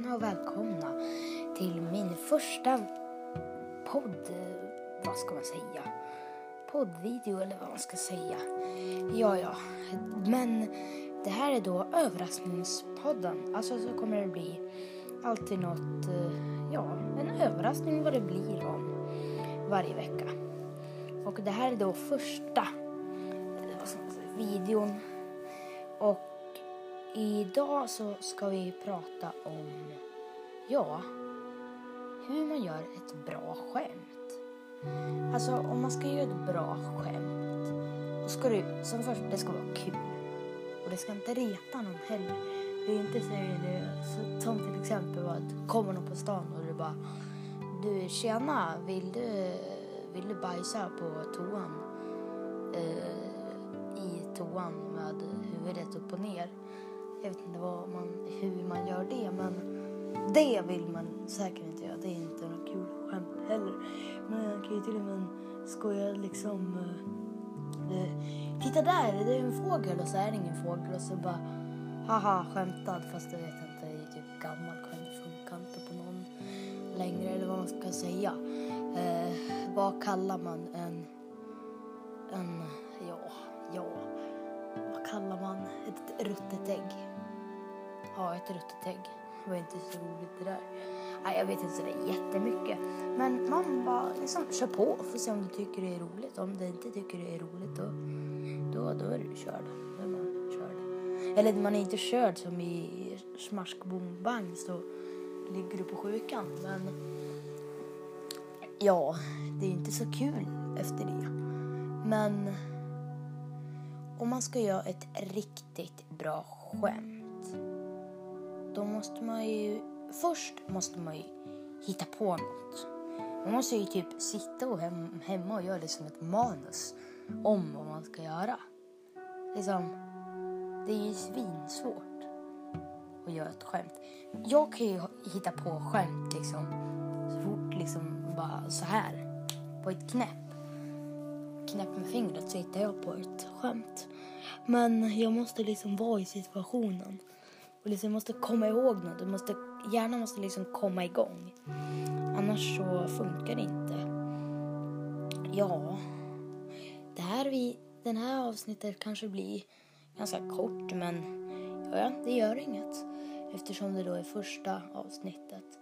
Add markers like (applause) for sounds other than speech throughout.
tjena och välkomna till min första podd, vad ska man säga? Poddvideo eller vad man ska säga. Ja, ja, men det här är då överraskningspodden. Alltså så kommer det bli alltid något, eh, ja, en överraskning vad det blir om varje vecka. Och det här är då första eh, videon. Och idag så ska vi prata om, ja, hur man gör ett bra skämt. Alltså om man ska göra ett bra skämt, då ska det som först, det ska vara kul. Och det ska inte reta någon heller. Det är inte så, det, så som till exempel att kommer någon på stan och du bara du tjena, vill du, vill du bajsa på toan? Eh, I toan med huvudet upp och ner. Jag vet inte vad man, hur man gör det men det vill man säkert inte göra. Det är inte något kul skämt heller. Men jag kan ju till och med skoja liksom eh, eh Titta där, det är en fågel och så är det ingen fågel och så bara haha skämtad fast jag vet inte, det är typ gammal skämt funkar inte på någon längre eller vad man ska säga. Eh, vad kallar man en, en, ja, ja, kallar man ett ruttet ägg? Ja, ett ruttet ägg. Det var inte så roligt det där. Nej, jag vet inte sådär jättemycket. Men man bara liksom kör på och får se om du tycker det är roligt. Om du inte tycker det är roligt då, då, då är du körd. Då är man körd. Eller man är inte körd som i smask boom bang så ligger du på sjukan. Men ja, det är inte så kul efter det. Men om man ska göra ett riktigt bra skämt då måste man ju först måste man ju hitta på något. Man måste ju typ sitta och hem, hemma och göra liksom ett manus om vad man ska göra. Liksom, det är ju svinsvårt att göra ett skämt. Jag kan ju hitta på skämt liksom så fort liksom bara så här på ett knäpp. Knäpp med fingret så hittar jag på ett skämt. Men jag måste liksom vara i situationen. Och liksom måste komma ihåg något. Måste, hjärnan måste liksom komma igång. Annars så funkar det inte. Ja, det här vi, den här avsnittet kanske blir ganska kort men ja, det gör inget. Eftersom det då är första avsnittet.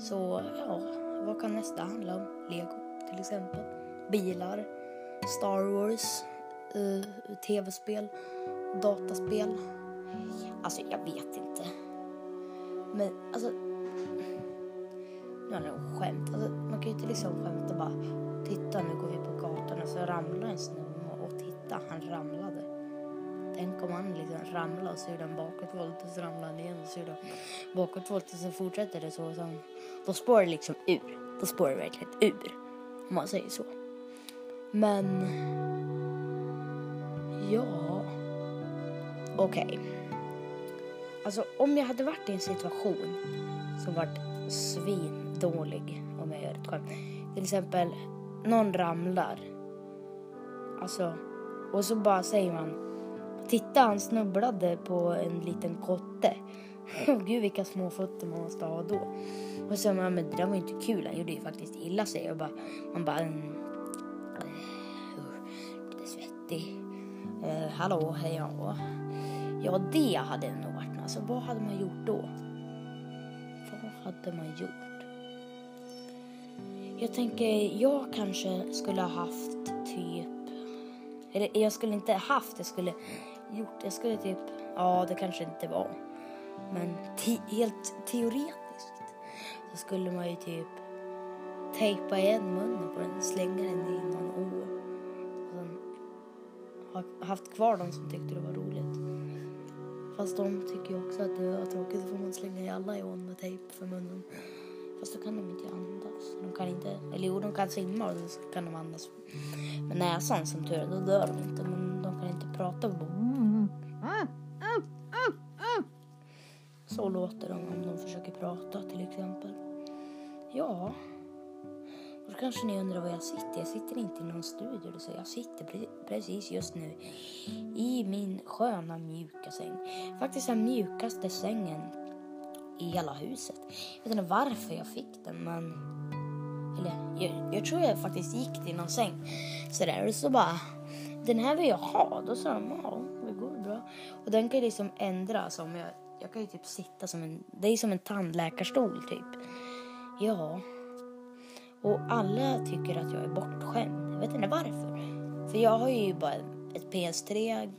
Så ja, vad kan nästa handla om? Lego till exempel. Bilar, Star Wars, uh, tv-spel, dataspel. Alltså jag vet inte. Men alltså. Nu har nog skämt. Alltså, man kan ju inte liksom skämta bara. Titta nu går vi på gatan och så ramlar en snubbe och titta han ramlade. Tänk om han liksom ramlade och så gjorde han bakåtvolt och så ramlade han igen och så gjorde han bakåtvolt och så fortsätter det så. så då spårar det liksom ur. Då spårar det verkligen ur. Om man säger så. Men. Ja. Okej. Okay. Alltså om jag hade varit i en situation som varit svindålig om jag gör ett skämt. Till exempel någon ramlar. Alltså och så bara säger man Titta han snubblade på en liten kotte. Oh, (laughs) gud vilka små fötter man måste ha då. Och så säger man men det där var inte kul. Han gjorde ju faktiskt illa sig. Och bara, man bara mm, lite svettig. Eh, hallå, hej ja. Ja det hade nog varit Alltså vad hade man gjort då? Vad hade man gjort? Jag tänker, jag kanske skulle ha haft typ... Eller jag skulle inte haft, jag skulle gjort, jag skulle typ... Ja, det kanske inte var. Men te helt teoretiskt så skulle man ju typ tejpa igen munnen på den, slänga den i någon å. Och haft kvar de som tyckte det var roligt. Fast de tycker ju också att det var tråkigt. Då får man slänga i alla i ån med tejp för munnen. Fast då kan de inte andas. De kan inte, eller jo, de kan simma och så kan de andas med näsan som tur är. Då dör de inte. Men de kan inte prata. Så låter de om de försöker prata till exempel. Ja, och då kanske ni undrar var jag sitter. Jag sitter inte i någon studio. Så jag sitter precis just nu i min sköna mjuka säng. Faktiskt den mjukaste sängen i hela huset. Jag vet inte varför jag fick den men... Eller jag, jag tror jag faktiskt gick till någon säng sådär och så bara den här vill jag ha. Då sa de ja det går bra. Och den kan ju liksom ändras om jag, jag kan ju typ sitta som en, det är som en tandläkarstol typ. Ja. Och alla tycker att jag är bortskämd. Jag vet inte varför. För jag har ju bara ett PS3,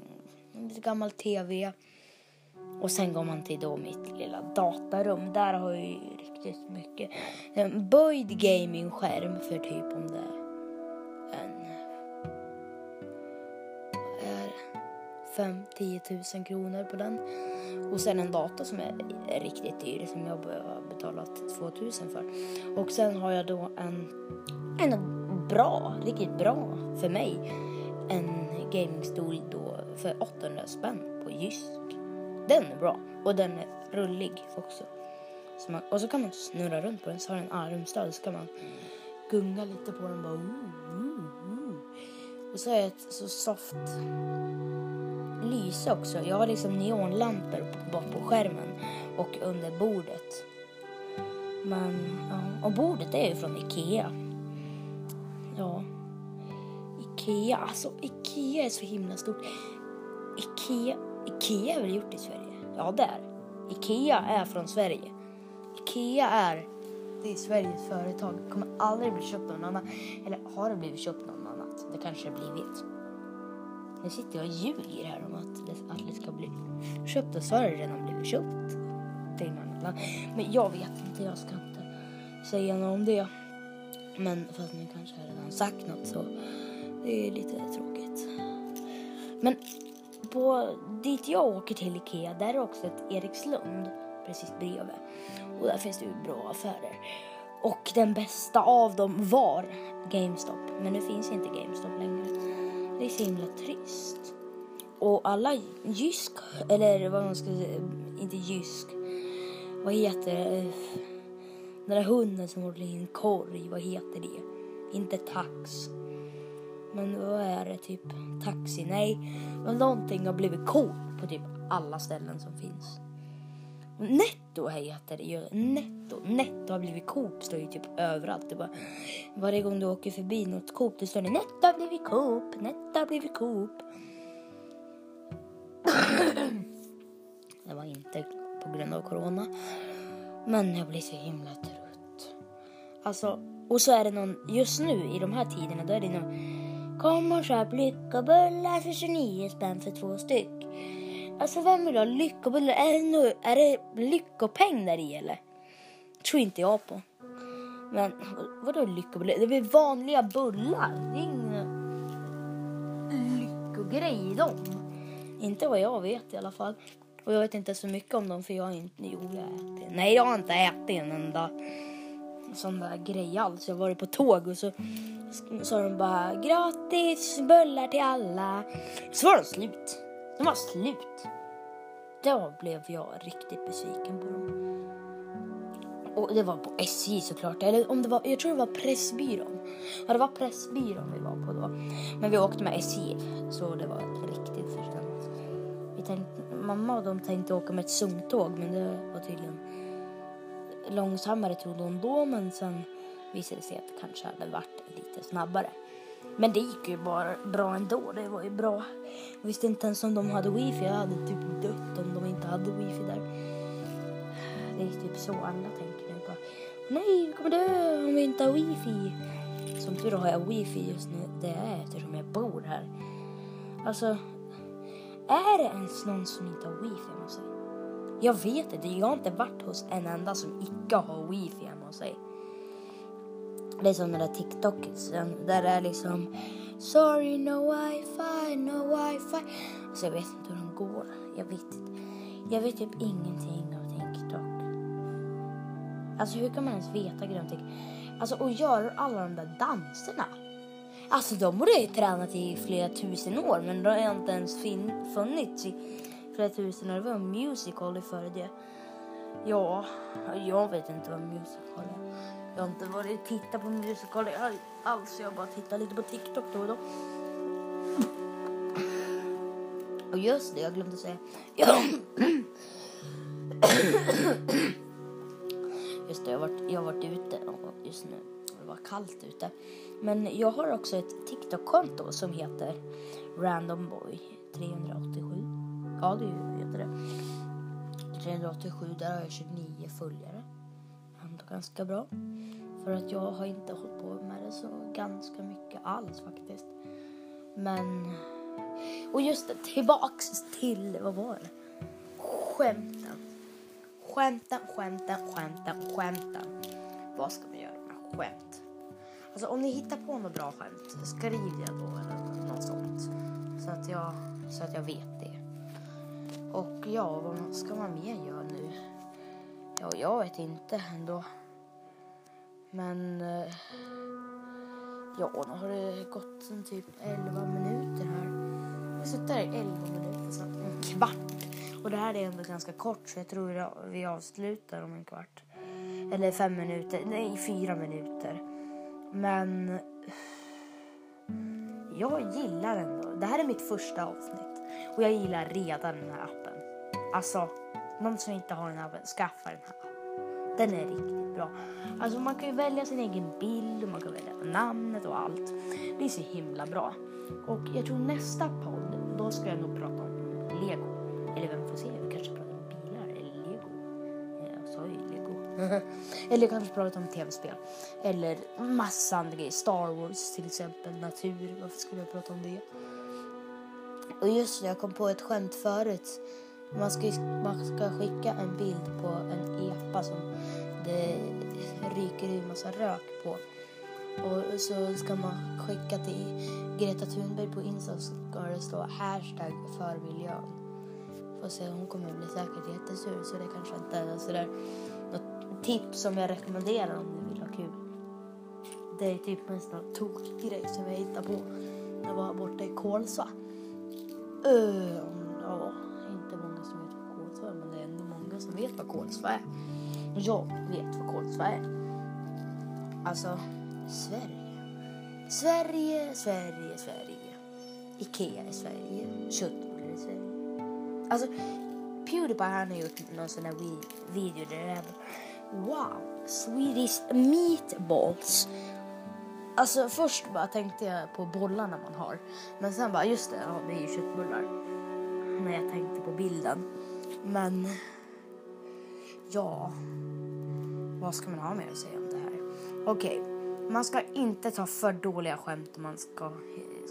en gammal TV och sen går man till då mitt lilla datarum. Där har jag ju riktigt mycket. En böjd gamingskärm för typ om det 5-10 000 kronor på den. Och sen en dator som är riktigt dyr som jag har betalat 2000 för. Och sen har jag då en, en bra, riktigt bra för mig. En gamingstol då för 800 spänn på Jysk. Den är bra och den är rullig också. Så man, och så kan man snurra runt på den så har den armstöd så kan man gunga lite på den bara. Uh, uh, uh. Och så är det ett så soft Lysa också. Jag har liksom neonlampor bak på skärmen och under bordet. Men, ja. Och bordet är ju från Ikea. Ja. Ikea, alltså Ikea är så himla stort. Ikea, Ikea är väl gjort i Sverige? Ja, det är Ikea är från Sverige. Ikea är, det är Sveriges företag. Det kommer aldrig bli köpt någon annan. Eller har det blivit köpt någon annan? Det kanske det blivit. Nu sitter jag och ljuger här om att det, att det ska bli köpt och så har det redan blivit köpt. Men jag vet inte, jag ska inte säga något om det. Men fast nu kanske jag redan sagt något så det är lite tråkigt. Men på dit jag åker till Ikea, där är också ett Erikslund precis bredvid. Och där finns det ju bra affärer. Och den bästa av dem var GameStop. Men nu finns inte GameStop längre. Det är så himla trist. Och alla Jysk, eller vad man ska säga, inte Jysk. Vad heter det? Den där hunden som håller i en korg, vad heter det? Inte tax. Men vad är det? Typ taxi? Nej, men någonting har blivit coolt på typ alla ställen som finns. Netto heter det ju. Netto. Netto har blivit Coop står ju typ överallt. Det bara, varje gång du åker förbi något Coop då står det Netto har blivit Coop. Netto har blivit Coop. (clears throat) det var inte på grund av corona. Men jag blir så himla trött. Alltså, och så är det någon, just nu i de här tiderna då är det någon Kom och köp lyckobullar för 29 spänn för två styck. Alltså vem vill ha lyckobullar? Är det, nu, är det lyckopeng där i eller? tror inte jag på. Men vadå lyckobullar? Det är väl vanliga bullar? Det är ingen lyckogrej i dem. Inte vad jag vet i alla fall. Och jag vet inte så mycket om dem för jag har inte, jo jag ätit. Nej jag har inte ätit en enda sån där grej alls. Jag har varit på tåg och så sa de bara gratis bullar till alla. Så var de slut. De var slut. Då blev jag riktigt besviken på dem. Och det var på SJ såklart. Eller om det var, jag tror det var Pressbyrån. Ja, det var Pressbyrån vi var på då. Men vi åkte med SJ så det var riktigt förstämt. Vi tänkte, mamma och de tänkte åka med ett sunktåg, men det var tydligen långsammare trodde hon då men sen visade det sig att det kanske hade varit lite snabbare. Men det gick ju bara bra ändå. Det var ju bra. Jag visste inte ens om de hade wifi. Jag hade typ dött om de inte hade wifi där. Det är typ så alla tänker nu. Bara, Nej, vi kommer dö om vi inte har wifi. Som tur har jag wifi just nu. Det är eftersom jag bor här. Alltså, är det ens någon som inte har wifi hemma hos sig? Jag vet inte. Jag har inte varit hos en enda som icke har wifi hemma hos sig. Det är som den där TikToksen där det är liksom Sorry no wifi, no wifi. Alltså jag vet inte hur de går. Jag vet inte. Jag vet typ ingenting om TikTok. Alltså hur kan man ens veta grejer om Alltså och gör alla de där danserna. Alltså de borde ju tränat i flera tusen år men de har inte ens funnits i flera tusen år. Det var en musical före det. Ja, jag vet inte vad musical är. Jag har inte varit och tittat på musikaler. alls. Jag har bara tittat lite på TikTok då och då. Och just det, jag glömde säga. Jag, Just det, jag har varit, jag har varit ute just nu. Det var kallt ute. Men jag har också ett TikTok-konto som heter randomboy 387. Ja, det heter det. 387, där har jag 29 följare. Ganska bra. För att jag har inte hållit på med det så ganska mycket alls faktiskt. Men... Och just det, tillbaks till, vad var det? Skämten. Skämten, skämten, skämten, skämten. Vad ska man göra med skämt? Alltså om ni hittar på något bra skämt, skriv det då eller något sånt. Så att jag, så att jag vet det. Och ja, vad ska man mer göra nu? Ja, jag vet inte ändå. Men... Eh, ja, nu har det gått en typ 11 minuter här. Jag har suttit här i 11 minuter, så en kvart. Och det här är ändå ganska kort så jag tror vi avslutar om en kvart. Eller fem minuter, nej fyra minuter. Men jag gillar ändå, det här är mitt första avsnitt. Och jag gillar redan den här appen. Alltså, någon som inte har den här skaffa den här Den är riktigt bra. Alltså man kan ju välja sin egen bild och man kan välja namnet och allt. Det är så himla bra. Och jag tror nästa podd, då ska jag nog prata om lego. Eller vem får se, vi kanske pratar om bilar eller lego. Jag sa ju lego. (laughs) eller kanske prata om tv-spel. Eller massa andra grejer. Star Wars till exempel, natur. Varför skulle jag prata om det? Och just det, jag kom på ett skämt förut. Man ska, man ska skicka en bild på en epa som det ryker ur massa rök på. Och så ska man skicka till Greta Thunberg på Insta så ska det stå hashtag för miljön. Får se, hon kommer bli säkert jättesur så det kanske inte är sådär något tips som jag rekommenderar om ni vill ha kul. Det är typ en sån tokgrej som jag hittade på när jag var borta i Kolsva. Uh, ja, vet vad Kolsva är. Jag vet vad Kolsva är. Alltså, Sverige. Sverige, Sverige, Sverige. Ikea i Sverige. Köttbullar i Sverige. Alltså, Pewdiepie han har gjort någon sån här video där det är Wow, Swedish meatballs. Alltså först bara tänkte jag på bollarna man har. Men sen bara, just det, ja, det är ju köttbullar. När jag tänkte på bilden. Men, ja. Vad ska man ha mer att säga om det här? Okej, okay. man ska inte ta för dåliga skämt. Man ska,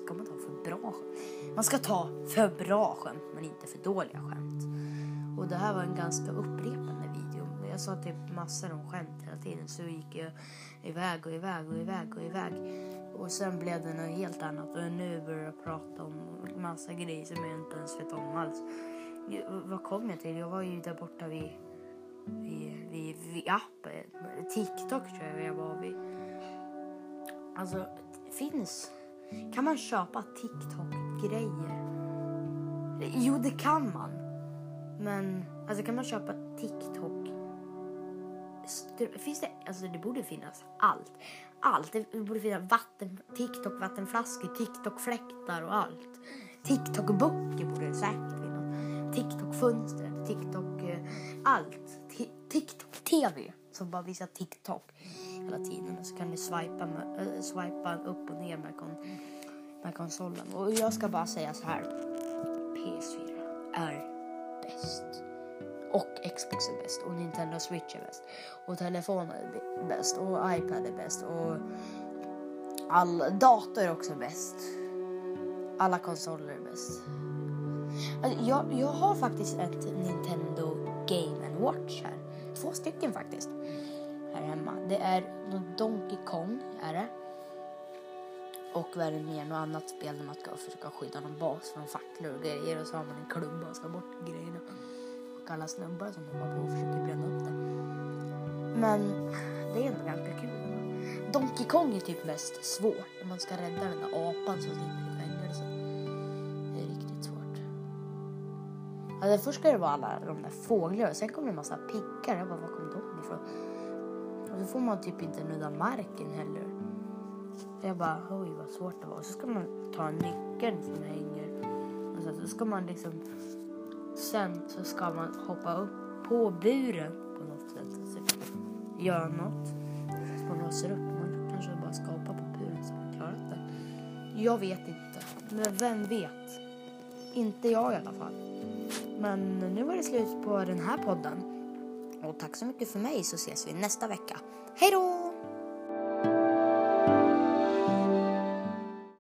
ska man ta för bra skämt? Man ska ta för bra skämt men inte för dåliga skämt. Och det här var en ganska upprepande video. Jag sa typ massor om skämt hela tiden så gick jag iväg och iväg och iväg och iväg. Och sen blev det något helt annat och nu börjar jag prata om massa grejer som jag inte ens vet om alls. Vad kom jag till? Jag var ju där borta vid, vid, vid, vid appen. TikTok tror jag var vid. Alltså, finns... Kan man köpa TikTok-grejer? Jo, det kan man. Men alltså kan man köpa TikTok finns det, alltså det borde finnas allt. Allt. Det borde finnas vatten, TikTok vattenflaskor, TikTok fläktar och allt. TikTok böcker borde det säkert TikTok-fönstret, TikTok-allt. TikTok eh, TV som bara visar TikTok hela tiden. Och så kan du swipa, med, äh, swipa upp och ner med, kon, med konsolen. Och jag ska bara säga så här. PS4 är bäst. Och Xbox är bäst och Nintendo Switch är bäst. Och telefonen är bäst och iPad är bäst och all dator är också bäst. Alla konsoler är bäst. Alltså, jag, jag har faktiskt ett Nintendo Game Watch här. Två stycken faktiskt. Här hemma. Det är Donkey Kong är det. Och vad är det mer? Något annat spel där man ska försöka skydda någon bas från facklor och grejer och så har man en klubba och ska bort grejerna och alla snubbar som hoppar på och försöker bränna upp det. Men det är ändå ganska kul. Donkey Kong är typ mest svårt. När man ska rädda den där apan som sitter Alltså först ska det vara alla de där fåglarna och sen kommer det en massa pickar. Jag bara, var kom de ifrån? Och så får man typ inte nudda marken heller. Jag bara, oj vad svårt det var. Och så ska man ta nyckeln som hänger. Och så så ska man liksom Sen så ska man hoppa upp på buren på något sätt. Så göra något. Så man låser upp. Man kanske bara ska hoppa på buren så man klarat det. Jag vet inte. Men vem vet? Inte jag i alla fall. Men nu var det slut på den här podden. Och tack så mycket för mig så ses vi nästa vecka. Hej då!